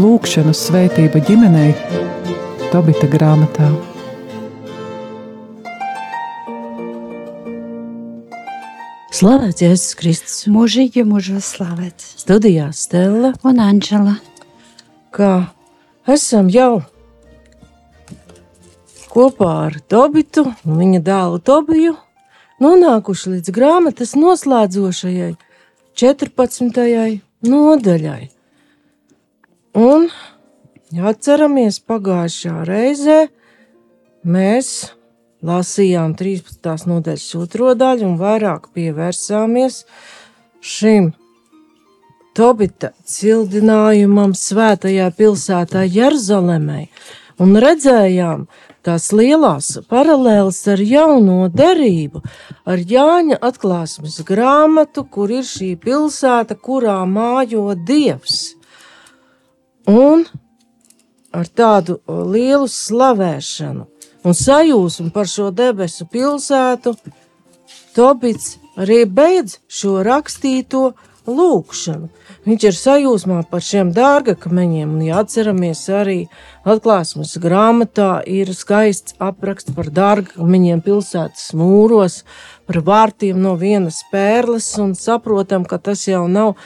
Lūkšanu svētība ģimenei Tobita grāmatā. Slavēts Jēzus Kristus. Mūžīgi mūžā slavēts. Studijā Stela un Anģela. Kā esam jau kopā ar Tobitu un viņa dēlu Tobiju nonākuši līdz grāmatas noslēdzošajai 14. nodaļai. Un, ja atceramies, pagājušajā reizē mēs lasījām 13. nodaļas otro daļu un vairāk pievērsāmies šim Tobita cildinājumam svētajā pilsētā Jeruzalemē un redzējām tās lielās paralēles ar jauno derību, ar Jāņa atklāsmes grāmatu, kur ir šī pilsēta, kurā mājo Dievs. Un ar tādu lielu slavēšanu un sajūsmu par šo debesu pilsētu, Tobits arī beidz šo rakstīto lūkšanu. Viņš ir sajūsmā par šiem dārgakmeņiem, un, ja atceramies, arī atklāsmes grāmatā ir skaists apraksts par dārgakmeņiem pilsētas mūros, par vārtiem no vienas pērles, un saprotam, ka tas jau nav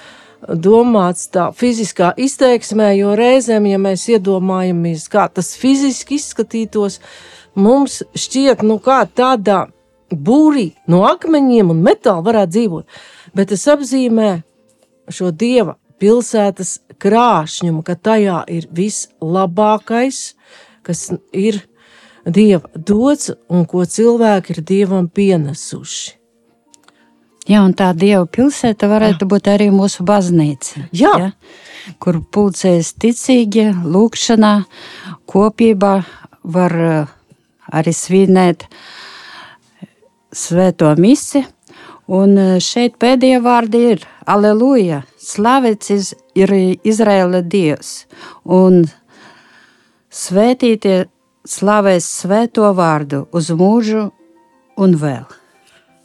domāts tā fiziskā izteiksmē, jo reizēm, ja mēs iedomājamies, kā tas fiziski izskatītos, mums šķiet, nu kā tādā būrī no akmeņiem un metāla varētu dzīvot. Bet tas apzīmē šo dieva pilsētas krāšņumu, ka tajā ir vislabākais, kas ir dieva dots un ko cilvēki ir dievam pienesuši. Jā, un tā Dieva pilsēta varētu būt arī mūsu baznīca. Jā. Ja? Kur pulcēs ticīgi, lūkšanā, kopībā var eh, arī svinēt svēto misi. Un eh, šeit pēdējie vārdi ir Aleluja! Slavēts ir Izraēla Dievs! Un svētītie slavēs svēto vārdu uz mūžu un vēl.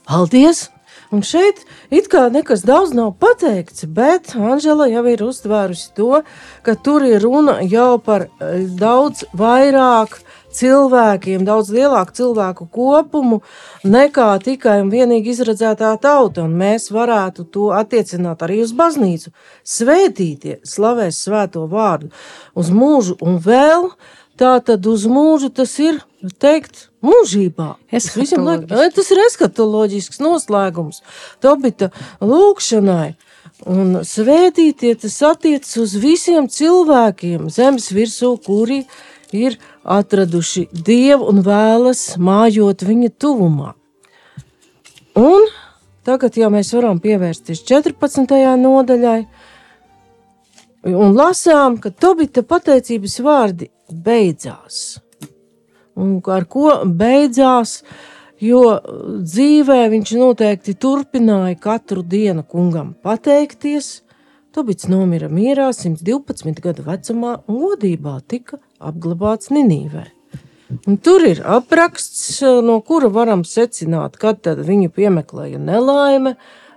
Paldies! Un šeit it kā nekas daudz nav pateikts, bet Anžela jau ir uztvērusi to, ka tur ir runa jau par eh, daudz vairāk cilvēkiem, daudz lielāku cilvēku kopumu nekā tikai un vienīgi izredzētā tauta. Un mēs varētu to attiecināt arī uz baznīcu. Svētītie slavēs svēto vārdu uz mūžu un vēl. Tā tad uz mūžu tas ir teikt, mūžībā. Liek, tas ir eskatoloģisks noslēgums Tobita lūkšanai. Un svētītie tas attiecas uz visiem cilvēkiem zemes virsū, kuri ir atraduši dievu un vēlas mājot viņa tuvumā. Un tagad jau mēs varam pievērsties 14. nodaļai. Un lasām, ka Tobita pateicības vārdi beidzās. Un ar ko beidzās? Jo dzīvē viņš noteikti turpināja katru dienu kungam pateikties. Tobits nomira mierā 112 gadu vecumā un godībā tika apglabāts Ninīvē. Un tur ir apraksts, no kura varam secināt, kad viņu piemeklēja nelaime,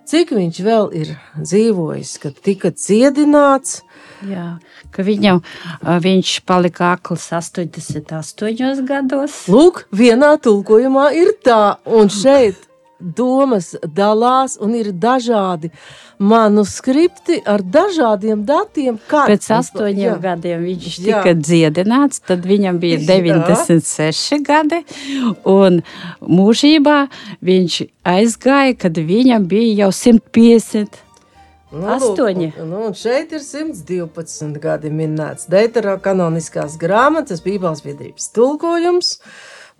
cik viņš vēl ir dzīvojis, kad tika ciedināts. Jā, ka viņam, viņš palika akls 88 gados. Lūk, vienā tulkojumā ir tā, un šeit domas dalās, un ir dažādi manuskripti ar dažādiem datiem. Pēc astoņiem jā. gadiem viņš tika jā. dziedināts, tad viņam bija 96 jā. gadi, un mūžībā viņš aizgāja, kad viņam bija jau 150 Nu, Astoņi. Nu, šeit ir 112 gadi minēts. Deitara kanoniskās grāmatas, Bībeles biedrības tulkojums.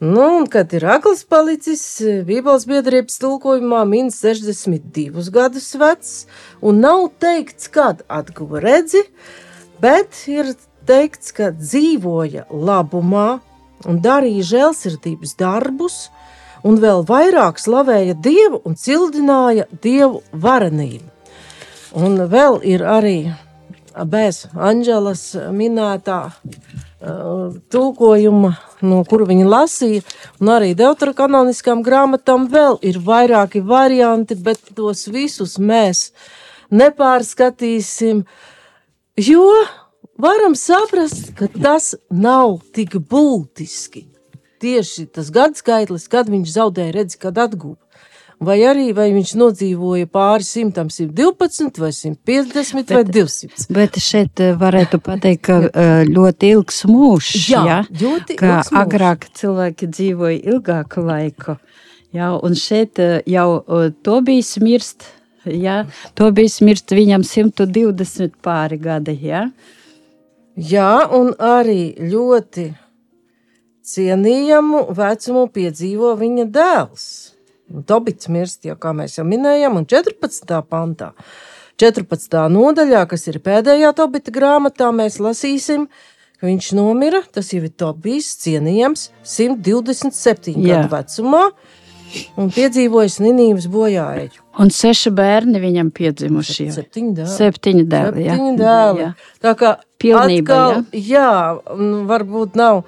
Nu, un, kad ir akls palicis, Bībeles biedrības tulkojumā min 62 gadus vecs, un nav teikts, kad atguva redzi, bet ir teikts, ka dzīvoja labumā un darīja žēlsirdības darbus, un vēl vairāk slavēja Dievu un cildināja Dievu varenību. Un vēl ir arī bez Anģelas minētā tulkojuma, no kura viņa lasīja, un arī deuterokanoniskām grāmatām vēl ir vairāki varianti, bet tos visus mēs nepārskatīsim, jo varam saprast, ka tas nav tik būtiski. Tieši tas gadskaitlis, kad viņš zaudēja redzi, kad atguva. Vai arī vai viņš nodzīvoja pāri simtam, 112, vai 150, bet, vai 200. Bet šeit eh, varētu pateikt, ka eh, ļoti ilgs mūžs. Jā, ja? ļoti ka ilgs mūžs. agrāk cilvēki dzīvoja ilgāku laiku. Jā, un šeit eh, jau to bija smirst. Jā, to bija smirst viņam 120 pāri gadi. Jā, Jā un arī ļoti cienījamu vecumu piedzīvo viņa dēls. Tobits mirst, jau kā mēs jau minējām, un 14. pantā. 14. nodaļā, kas ir pēdējā Tobita grāmatā, mēs lasīsim, ka viņš nomira. Tas jau ir Tobijs, cienījams, 127 Jā. gadu vecumā un piedzīvojis Ninības bojāēju. un seši bērni viņam piedzimuši. jau. Septiņi dēli. Septiņi dēli. jā. Septiņi dēli. Jā. Tā kā Pilnībā, atkal, jā, nu, varbūt nav.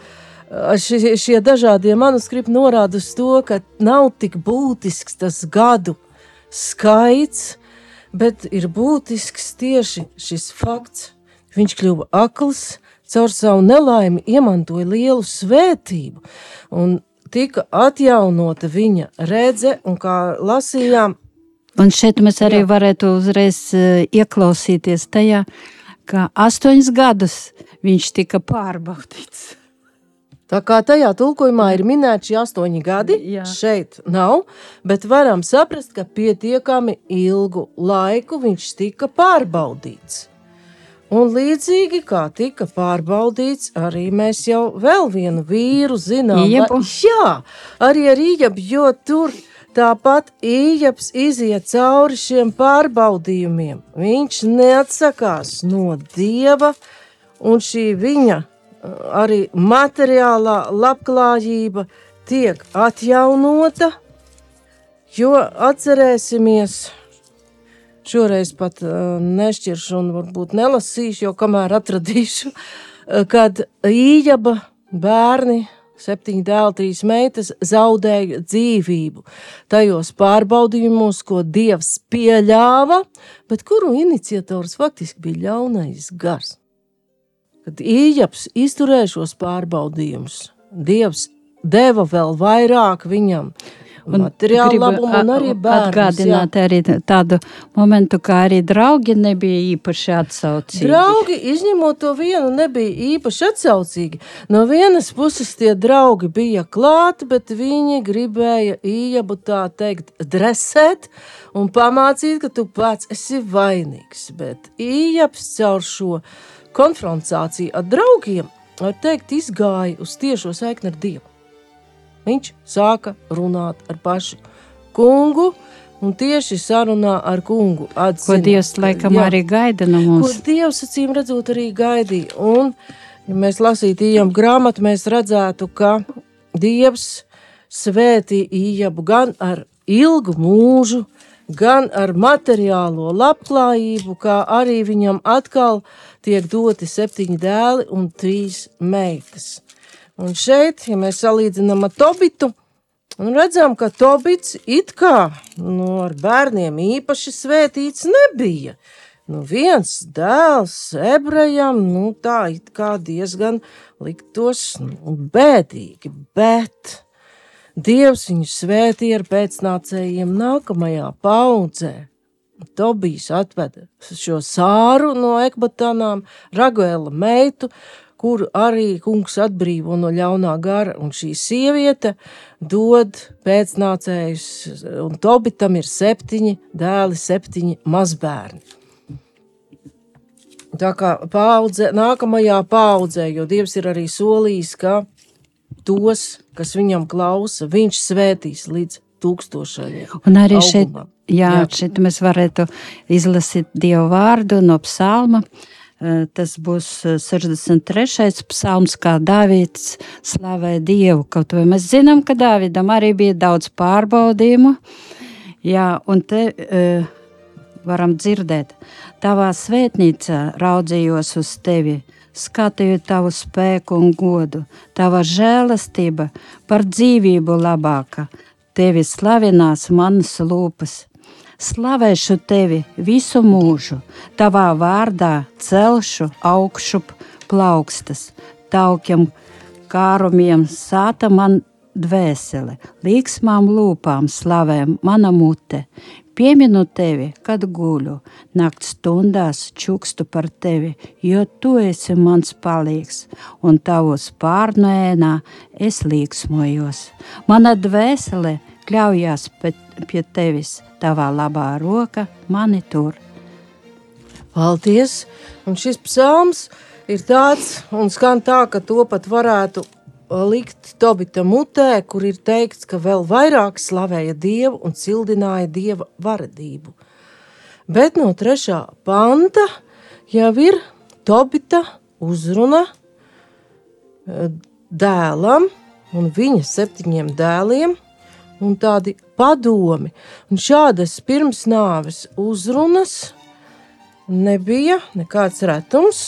Šie, šie dažādie manuskripti norāda uz to, ka nav tik būtisks tas gadu skaits, bet ir būtisks tieši šis fakts. Viņš kļuva akls, caur savu nelaimi iemantoja lielu svētību un tika atjaunota viņa redze, un kā lasījām, Un šeit mēs arī Jā. varētu uzreiz eh, ieklausīties tajā, ka astoņus gadus viņš tika pārbaudīts. Tā kā tajā tulkojumā ir minēti šie astoņi gadi, Jā. šeit nav, bet varam saprast, ka pietiekami ilgu laiku viņš tika pārbaudīts. Un līdzīgi kā tika pārbaudīts, arī mēs jau vēl vienu vīru zinām. Vai- Jā, arī ar ījabu, jo tur tāpat ījaps iziet cauri šiem pārbaudījumiem. Viņš neatsakās no dieva, un šī viņa arī materiālā labklājība tiek atjaunota, jo atcerēsimies, šoreiz pat uh, nešķiršu un varbūt nelasīšu, jo kamēr atradīšu, uh, kad ījaba bērni, septiņi dēli, trīs meitas zaudēja dzīvību tajos pārbaudījumos, ko Dievs pieļāva, bet kuru iniciators faktiski bija ļaunais gars. Kad Ījaps izturēja šos pārbaudījumus, Dievs deva vēl vairāk viņam materiālu gribu labumu un arī bērnus. jā. Atgādināt arī tādu momentu, kā arī draugi nebija īpaši atsaucīgi. Draugi, izņemot to vienu, nebija īpaši atsaucīgi. No vienas puses tie draugi bija klāti, bet viņi gribēja ījabu tā teikt, dresēt un pamācīt, ka tu pats esi vainīgs. Bet ījaps caur šo konfrontāciju ar draugiem, var teikt, izgāja uz tiešo saikni ar Dievu. Viņš sāka runāt ar pašu kungu. Un tieši sarunā ar kungu Ko atzina, Dievs laikam Jā. arī gaida no Ko mums. Dievs acīm redzot, arī gaidīja. Un, ja mēs lasītu īņķu grāmatu, mēs redzētu, ka Dievs svētī īņķu gan ar ilgu mūžu, gan ar materiālo labklājību, kā arī viņam atkal tiek doti septiņi dēli un trīs meitas. Un šeit, ja mēs salīdzinām ar Tobitu, Un redzam, ka Tobits it kā nu, ar bērniem īpaši svētīts nebija. Nu, viens dēls ebrejam, nu, tā it kā diezgan liktos nu, bēdīgi, bet Dievs viņu svētīja ar pēcnācējiem nākamajā paudzē. Tobijs atveda šo sāru no ekbatanām, Raguela meitu, kuru arī kungs atbrīvo no ļaunā gara, un šī sieviete dod pēcnācējus, un Tobitam ir septiņi dēli, septiņi mazbērni. Tā kā paudze, nākamajā paudzē, jo Dievs ir arī solījis, ka tos, kas viņam klausa, viņš svētīs līdz tūkstošajiem. Un arī šeit, augumam. jā, Jā. šeit mēs varētu izlasīt Dievu vārdu no psalma. Eh, Tas būs eh, 63. psalms, kā Dāvids slavē Dievu. Kaut vai mēs zinām, ka Dāvidam arī bija daudz pārbaudījumu. Jā, un te uh, varam dzirdēt, tavā svētnīcā raudzījos uz tevi. skatīju tavu spēku un godu, tava žēlastība par dzīvību labāka. Tevi slavinās manas lūpas. Slavēšu tevi visu mūžu, tavā vārdā celšu augšup plaukstas, taukiem kārumiem sāta man dvēsele, līksmām lūpām slavē mana mute. Pieminu tevi, kad guļu, naktas stundās čukstu par tevi, jo tu esi mans palīgs, un tavos pārnēnā es līksmojos. Mana dvēsele kļaujās pie tevis, tavā labā roka mani tur. Paldies! Un šis psalms ir tāds un skan tā, ka to pat varētu likt Tobita mutē, kur ir teikts, ka vēl vairāk slavēja Dievu un cildināja Dieva varadību. Bet no trešā panta jau ir Tobita uzruna e, dēlam un viņa septiņiem dēliem un tādi padomi. Un šādas pirms nāves uzrunas nebija nekāds retums,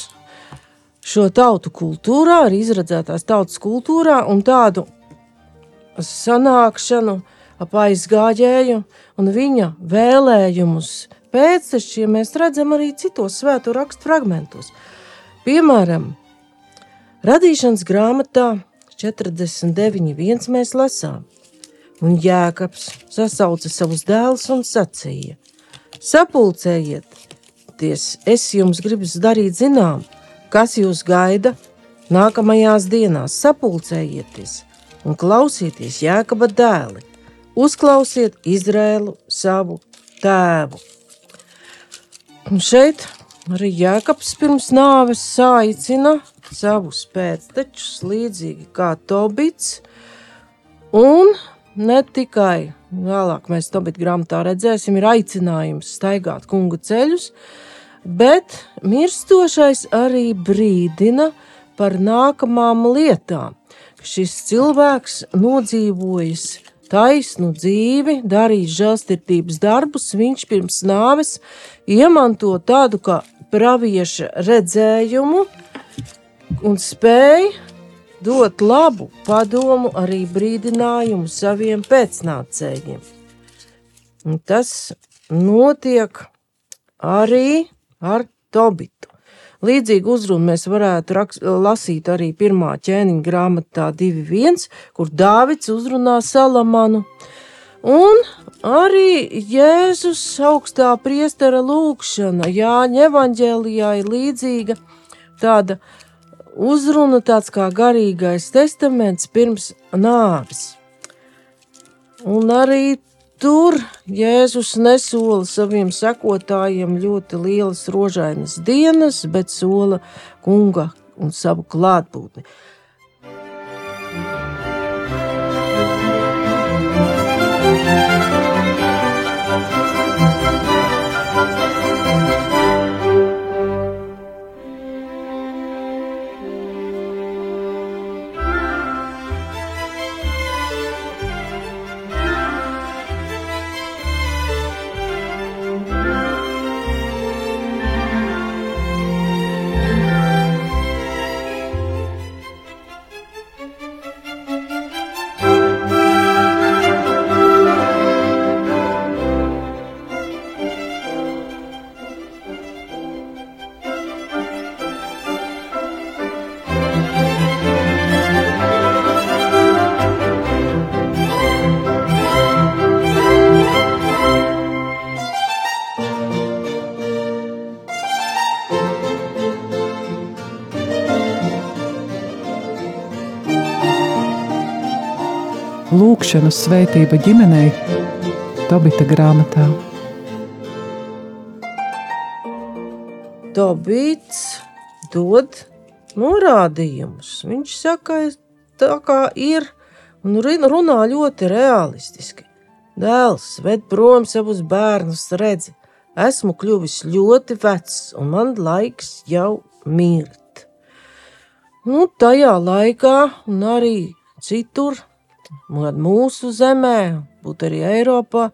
šo tautu kultūrā, arī izredzētās tautas kultūrā un tādu sanākšanu ap aizgājēju un viņa vēlējumus pēctečiem mēs redzam arī citos svēto rakstu fragmentos. Piemēram, radīšanas grāmatā 49.1 mēs lasām, un Jēkabs sasauca savus dēlus un sacīja: Sapulcējieties, es jums gribu darīt zinām, kas jūs gaida nākamajās dienās. Sapulcējieties un klausieties Jēkaba dēli, uzklausiet Izrēlu savu tēvu. Un šeit arī Jēkabs pirms nāves saicina savus pēctečus, līdzīgi kā Tobits, un ne tikai vēlāk mēs Tobita grāmatā redzēsim, ir aicinājums staigāt kunga ceļus, bet mirstošais arī brīdina par nākamām lietām. Šis cilvēks nodzīvojis taisnu dzīvi, darījis žēlstiprības darbus, viņš pirms nāves iemanto tādu kā pravieša redzējumu un spēja dot labu padomu, arī brīdinājumu saviem pēcnācējiem. Un tas notiek arī ar Tobitu. Līdzīgu uzrunu mēs varētu rakst, lasīt arī pirmā ķēniņa grāmatā 2.1, kur Dāvids uzrunā Salamanu. Un arī Jēzus augstā priestera lūkšana Jāņa evaņģēlijā ir līdzīga tāda uzruna, tāds kā garīgais testaments pirms nāves. Un arī Tur Jēzus nesola saviem sekotājiem ļoti lielas rožainas dienas, bet sola kunga un savu klātbūtni. Lūkšanu svētība ģimenei Tobita grāmatā. Tobits dod norādījumus. Viņš saka, tā kā ir, un runā ļoti realistiski. Dēls ved prom savus bērnus, redzi, esmu kļuvis ļoti vecs, un man laiks jau mirt. Nu, tajā laikā, un arī citur, mūsu zemē, būt arī Eiropā,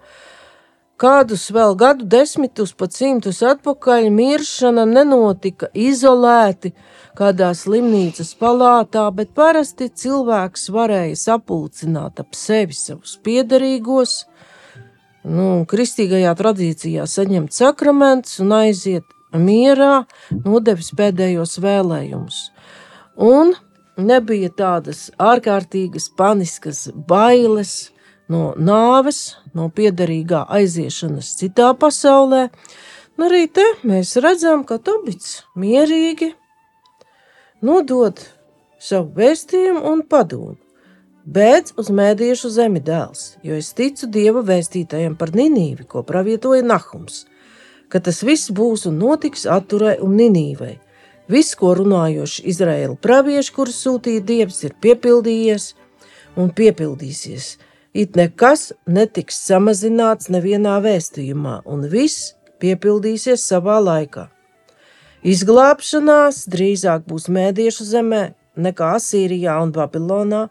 kādus vēl gadu desmitus, pat simtus atpakaļ miršana nenotika izolēti kādā slimnīcas palātā, bet parasti cilvēks varēja sapulcināt ap sevi savus piedarīgos, nu, kristīgajā tradīcijā saņemt sakramentus un aiziet mierā, nodevis pēdējos vēlējumus. Un nebija tādas ārkārtīgas paniskas bailes no nāves, no piederīgā aiziešanas citā pasaulē. Nu, arī te mēs redzam, ka Tobits mierīgi nodod savu vēstījumu un padomu. Bēdz uz mēdīšu zemi dēls, jo es ticu Dieva vēstītājiem par Ninīvi, ko pravietoja Nahums, ka tas viss būs un notiks atturai un Ninīvai. Viss, ko runājoši Izraēla pravieši, kurus sūtīja Dievs, ir piepildījies un piepildīsies. It nekas netiks samazināts nevienā vēstījumā, un viss piepildīsies savā laikā. Izglābšanās drīzāk būs mēdiešu zemē nekā Asīrijā un Babilonā,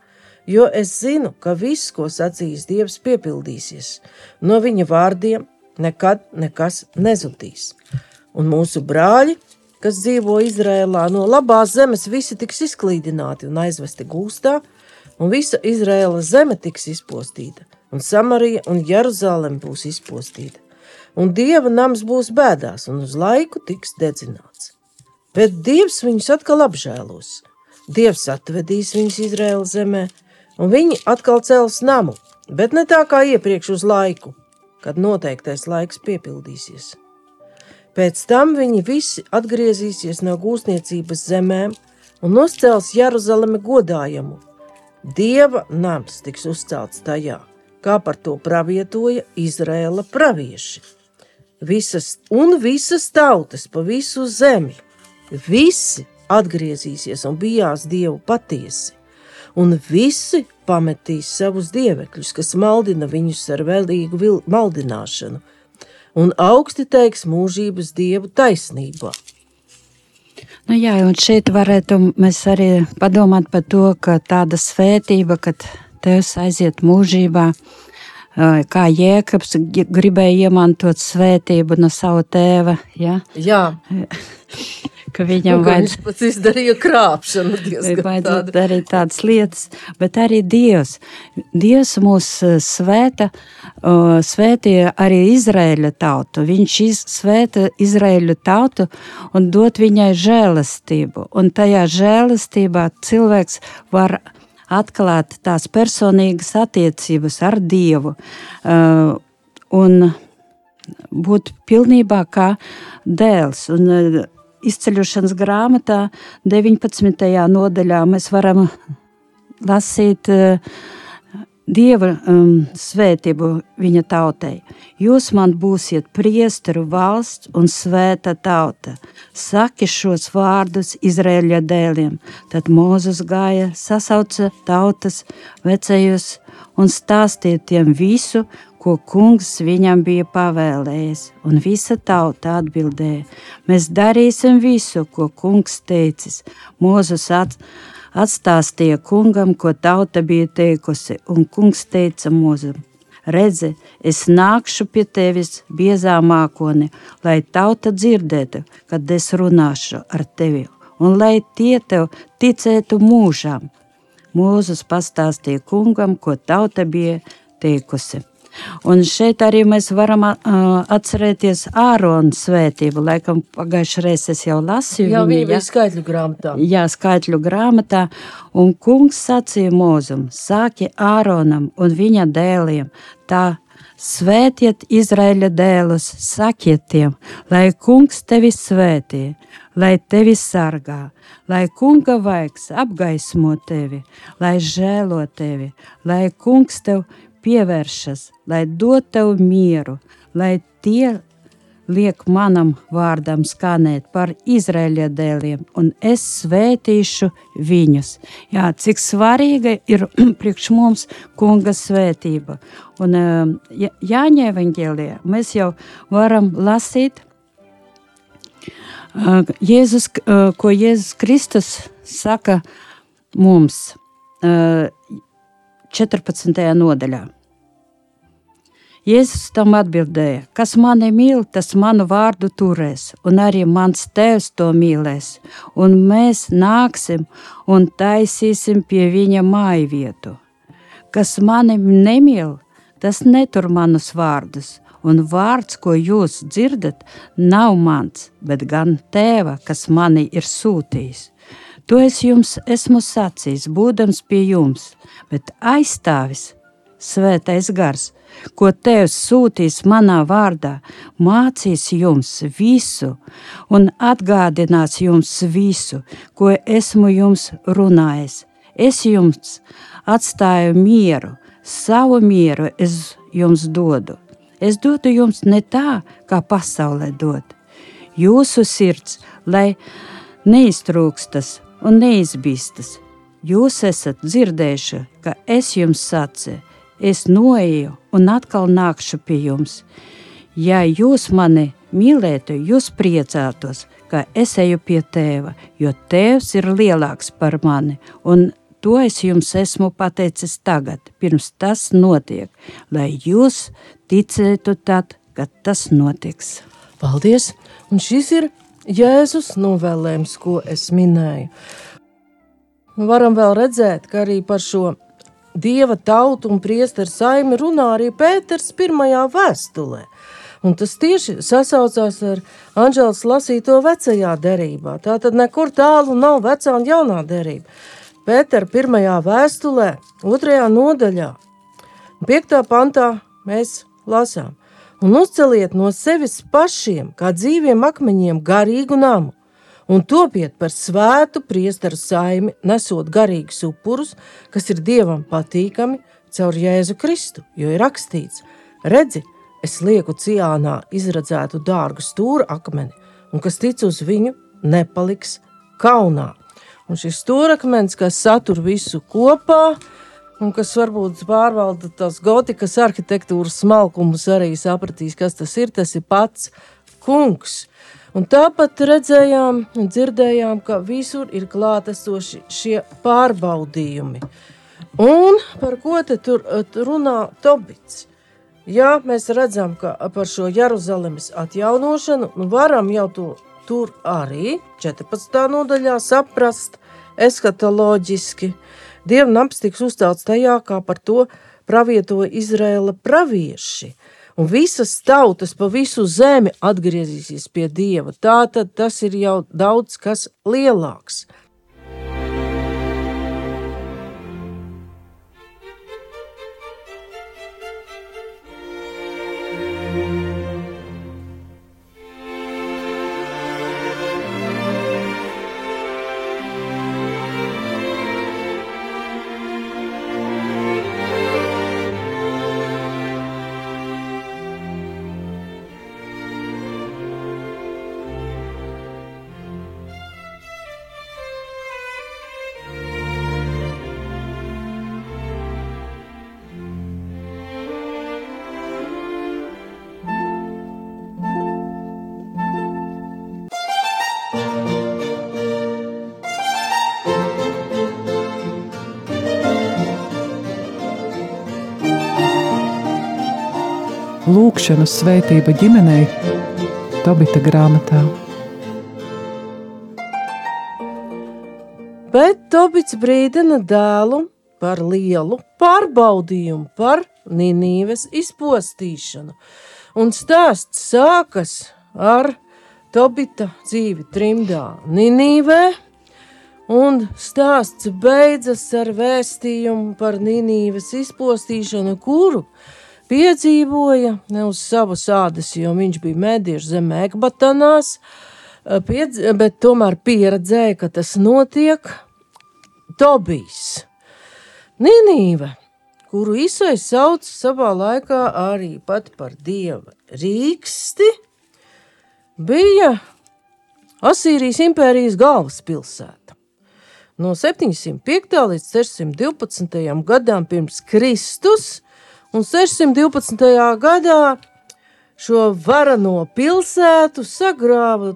jo es zinu, ka viss, ko sacīs Dievs, piepildīsies. No viņa vārdiem nekad nekas nezudīs. Un mūsu brāļi, kas dzīvo Izrēlā, no labās zemes visi tiks izklīdināti un aizvesti gūstā, un visa Izrēlas zeme tiks izpostīta, un Samarija un Jeruzalem būs izpostīta. Un Dieva nams būs bēdās, un uz laiku tiks dedzināts. Bet Dievs viņus atkal apžēlos. Dievs atvedīs viņus Izraēlas zemē, un viņi atkal cels namu, bet ne tā kā iepriekš uz laiku, kad noteiktais laiks piepildīsies. Pēc tam viņi visi atgriezīsies no gūstniecības zemēm un uzcels Jeruzaleme godājumu. Dieva nams tiks uzcelts tajā, kā par to pravietoja Izraēla pravieši. Visas un visas tautas pa visu zemi, visi atgriezīsies un bijās Dievu patiesi un visi pametīs savus dievekļus, kas maldina viņus ar vēlīgu maldināšanu, un augsti teiks mūžības dievu taisnībā. Nu jā, un šeit varētu mēs arī padomāt par to, ka tāda svētība, kad Tevs aiziet mūžībā, kā Jēkabs gribēja iemantot svētību no sava tēva. Ja? Jā. ka viņam vajag... viņš pats izdarīja krāpšanu. Vajadzētu darīt tādas lietas, bet arī Dievs. Dievs mūs eh, svēta, uh, svētīja arī Izraēļa tautu. Viņš svēta Izraēļa tautu un dot viņai žēlastību. Un tajā žēlastībā cilvēks var atklāt tās personīgas attiecības ar Dievu. Uh, un būt pilnībā kā dēls. Un, uh, izceļošanas grāmatā, 19. nodaļā, mēs varam lasīt uh, Dieva um, svētību viņa tautai. Jūs man būsiet priesteru valsts un svēta tauta. Saki šos vārdus Izraēļa dēliem. Tad Mūzes gāja, sasauca tautas vecējus un stāstīja tiem visu, ko kungs viņam bija pavēlējis, un visa tauta atbildēja: Mēs darīsim visu, ko kungs teicis. At, atstāstīja kungam, ko tauta bija teikusi, un kungs teica Mūzem: Redzi, es nākšu pie tevis biezā mākoni, lai tauta dzirdētu, kad es runāšu ar tevi, un lai tie tev ticētu mūžām. Mūzes pastāstīja kungam, ko tauta bija teikusi. Un šeit arī mēs varam atcerēties Ārona svētību. Laikam pagājušajā reizē es jau lasīju. Jā, viņa bija skaitļu grāmatā. Jā, skaitļu grāmatā. Un kungs sacīja mūzum, sāki Āronam un viņa dēliem tā Svētiet Izraēļa dēlus, sakiet tiem, lai kungs tevi svētī, lai tevi sargā, lai kunga vaigs apgaismo tevi, lai žēlo tevi, lai kungs tev pievēršas, lai dod tev mieru, lai tie liek manam vārdam skanēt par Izraēļa dēliem, un es svētīšu viņus. Jā, cik svarīga ir priekš mums kunga svētība. Un eh, Jāņa evaņģēlijā mēs jau varam lasīt, eh, Jēzus, eh, ko Jēzus Kristus saka mums 14. nodaļā. Jēzus tam atbildēja: Kas mani mīl, tas manu vārdu turēs, un arī mans tēvs to mīlēs, un mēs nāksim un taisīsim pie viņa māju vietu. Kas mani nemīl, tas netur manus vārdus, un vārds, ko jūs dzirdat, nav mans, bet gan tēva, kas mani ir sūtījis. To es jums esmu sacījis, būdams pie jums, bet aizstāvis svētais gars, ko Tēvs sūtīs manā vārdā, mācīs jums visu un atgādinās jums visu, ko esmu jums runājis. Es jums atstāju mieru, savu mieru es jums dodu. Es dodu jums ne tā, kā pasaulē dod. Jūsu sirds, lai neiztrūkstas un neizbīstas. Jūs esat dzirdējuši, ka es jums sacīju, es noeju un atkal nākšu pie jums. Ja jūs mani mīlētu, jūs priecātos, ka es eju pie tēva, jo tēvs ir lielāks par mani, un to es jums esmu pateicis tagad, pirms tas notiek, lai jūs ticētu tad, kad tas notiks. Paldies! Un šis ir Jēzus novēlējums, ko es minēju. Varam vēl redzēt, ka arī par šo dieva tautu un priesteru saimi runā arī Pēters pirmajā vēstulē. Un tas tieši sasaucās ar Anģēlas lasīto vecajā derībā. Tā tad nekur tālu nav vecā un jaunā derība. Pētera pirmajā vēstulē, otrajā nodaļā, piektā pantā mēs lasām. Un uzceliet no sevis pašiem, kā dzīviem akmeņiem, garīgu namu, un topiet par svētu priesteru saimi, nesot garīgus upurus, kas ir dievam patīkami caur Jēzu Kristu, jo ir rakstīts: Redzi, es lieku ciānā izradzētu dārgu stūra akmeni, un kas tic uz viņu, nepaliks kaunā. Un šis stūrakmens, kas satur visu kopā, un kas varbūt pārvalda tās gotikas arhitektūras smalkumus, arī sapratīs, kas tas ir. Tas ir pats kungs. Un tāpat redzējām un dzirdējām, ka visur ir klātesoši šie pārbaudījumi. Un par ko te tur runā Tobits? Jā, mēs redzam, ka par šo Jeruzalemes atjaunošanu nu varam jau to tur arī 14. nodaļā saprast, eskatoloģiski. Dieva nams tiks uzcelts tajā, kā par to pravietoja Izraela pravieši. Un visas tautas pa visu zemi atgriezīsies pie Dieva. Tā tad tas ir jau daudz kas lielāks. Lūkšanu svētība ģimenei Tobita grāmatā. Bet Tobits brīdina dēlu par lielu pārbaudījumu, par Nīnīves izpostīšanu. Un stāsts sākas ar Tobita dzīvi trimdā Nīnīvē, un stāsts beidzas ar vēstījumu par Nīnīves izpostīšanu, kuru piedzīvoja ne uz savas ādas, jo viņš bija mēdieši zem ekbatanās, piedz, bet tomēr pieredzēja, ka tas notiek Tobijs. Ninīve, kuru Isai sauc savā laikā arī pat par dieva rīksti, bija Asīrijas impērijas galvaspilsēta. No 705. līdz 612. gadam pirms Kristus un 612. gadā šo varano pilsētu sagrāva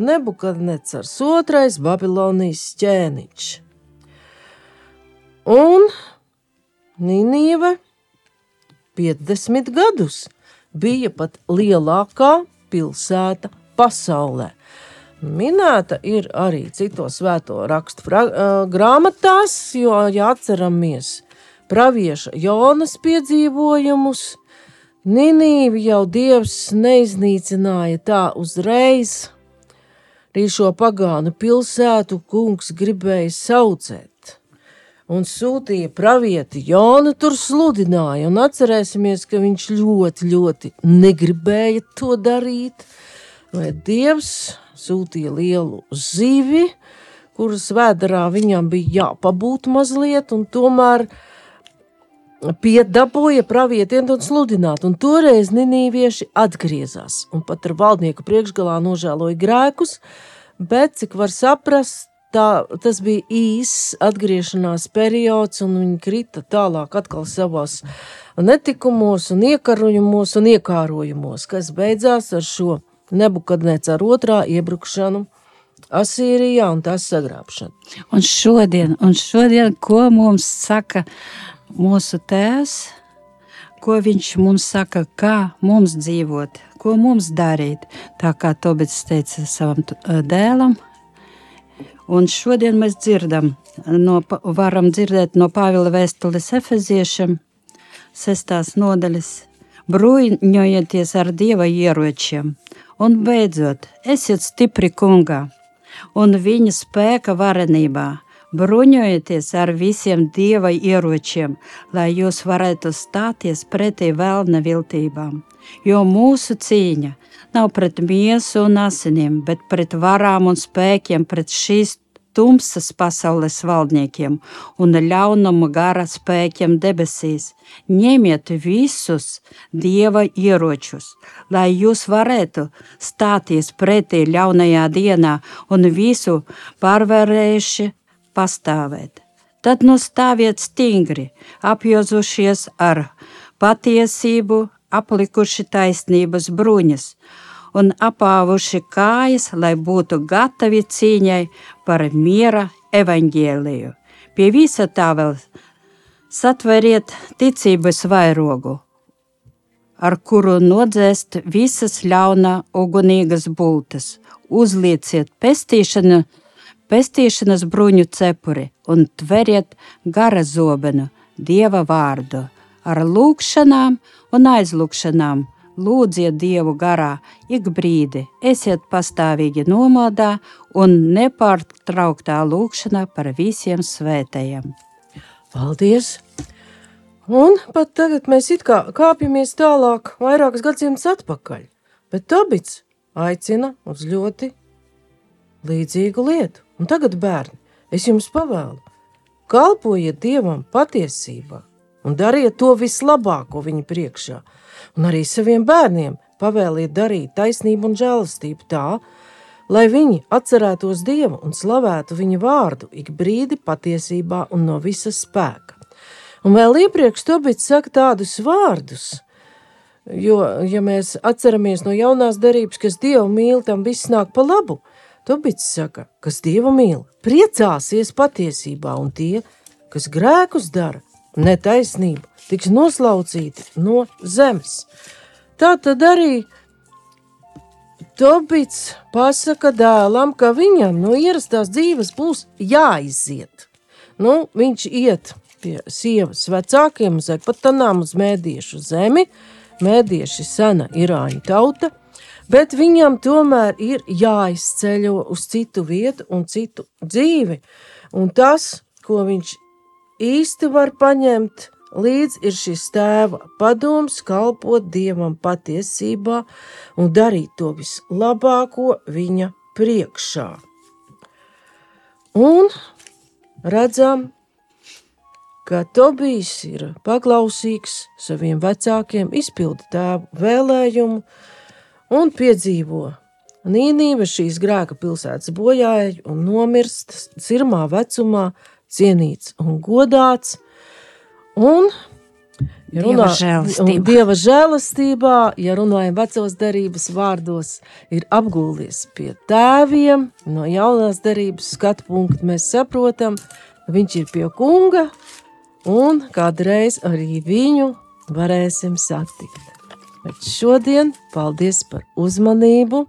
Nebukadnecars otrais Babilonijas ķēniņš. Un Ninīve 50 gadus. Bija pat lielākā pilsēta pasaulē. Minēta ir arī citos svēto rakstu grāmatās, jo, ja atceramies pravieša Jonas piedzīvojumus, Ninīvi jau dievs neiznīcināja tā uzreiz. Arī šo pagānu pilsētu kungs gribēja saucēt. Un sūtīja pravieti Jonu tur sludināja, un atcerēsimies, ka viņš ļoti, ļoti negribēja to darīt, vai Dievs sūtīja lielu zivi, kuras vēdarā viņam bija jāpabūt mazliet, un tomēr piedabūja pravietiem un sludināt, un toreiz ninīvieši atgriezās, un pat ar valdnieku priekšgalā nožēloja grēkus, bet, cik var saprast, tā, tas bija īss atgriešanās periods, un viņi krita tālāk atkal savos netikumos un iekarojumos un iekārojumos, kas beidzās ar šo nebukadnēca ar otrā iebrukšanu Asīrijā un tās sagrābšanu. Un šodien, un šodien, ko mums saka mūsu tēvs, ko viņš mums saka, kā mums dzīvot, ko mums darīt. Tā kā Tobits teica savam dēlam, un šodien mēs dzirdam, no, varam dzirdēt no Pāvila vēstules efeziešiem, sestās nodaļas, bruņojieties ar dieva ieročiem, un beidzot, esiet stipri kungā un viņa spēka varenībā Bruņojieties ar visiem dieva ieročiem, lai jūs varētu stāties pretī vēlna viltībām. Jo mūsu cīņa nav pret miesu un asinīm, bet pret varām un spēkiem, pret šīs tumsas pasaules valdniekiem un ļaunuma gara spēkiem debesīs. Ņemiet visus dieva ieročus, lai jūs varētu stāties pretī ļaunajā dienā un visu pārvarējuši pastāvēt. Tad nu stāviet stingri, apjozušies ar patiesību, aplikuši taisnības bruņas un apāvuši kājas, lai būtu gatavi cīņai par miera evaņģēliju. Pie visa tā vēl satveriet ticības vairogu, ar kuru nodzēst visas ļauna ugunīgas bultas, uzlieciet pestīšanu pestīšanas bruņu cepuri un tveriet gara zobenu, dieva vārdu. Ar lūkšanām un aizlūkšanām lūdziet dievu garā ik brīdi, esiet pastāvīgi nomodā un nepārtrauktā lūkšanā par visiem svētajiem. Paldies! Un pat tagad mēs it kā kāpjamies tālāk, vairākus gadsimtus atpakaļ, bet Tobits aicina uz ļoti līdzīgu lietu. Un tagad, bērni, es jums pavēlu, kalpojiet Dievam patiesībā un dariet to vislabāko viņa priekšā, un arī saviem bērniem pavēliet darīt taisnību un žēlastību tā, lai viņi atcerētos Dievu un slavētu viņa vārdu ik brīdi patiesībā un no visas spēka. Un vēl iepriekš Tobits saka tādus vārdus, jo, ja mēs atceramies no jaunās darības, kas Dievu mīl, tam viss nāk pa labu – Tobits saka, kas Dievu mīl, priecāsies patiesībā, un tie, kas grēkus dara, netaisnību, tiks noslaucīti no zemes. Tā tad arī Tobits pasaka dēlam, ka viņam no ierastās dzīves būs jāiziet. Nu, viņš iet pie sievas vecākiem uz Ekpatanām uz mēdiešu zemi, mēdieši sena irāņu tauta – bet viņam tomēr ir jāizceļo uz citu vietu un citu dzīvi. Un tas, ko viņš īsti var paņemt līdz ir šis tēva padoms kalpot Dievam patiesībā un darīt to vislabāko viņa priekšā. Un redzam, ka Tobijs ir paklausīgs saviem vecākiem, izpilda tēvu vēlējumu, un piedzīvo nīnība šīs grēka pilsētas bojāja un nomirst sirmā vecumā, cienīts un godāts. Un, ja runā, dieva, dieva žēlastībā, ja runājam vecos darības vārdos, ir apgūlies pie tēviem, no jaunās darības skatu punktu mēs saprotam, viņš ir pie kunga, un kādreiz arī viņu varēsim satikt. Bet šodien paldies par uzmanību.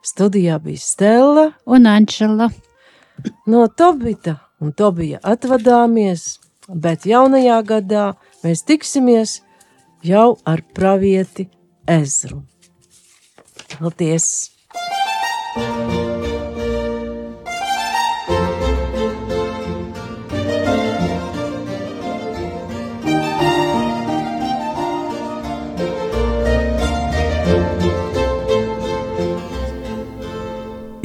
Studijā bija Stela un Anģela. No Tobita un Tobija atvadāmies, bet jaunajā gadā mēs tiksimies jau ar pravieti Ezru. Paldies!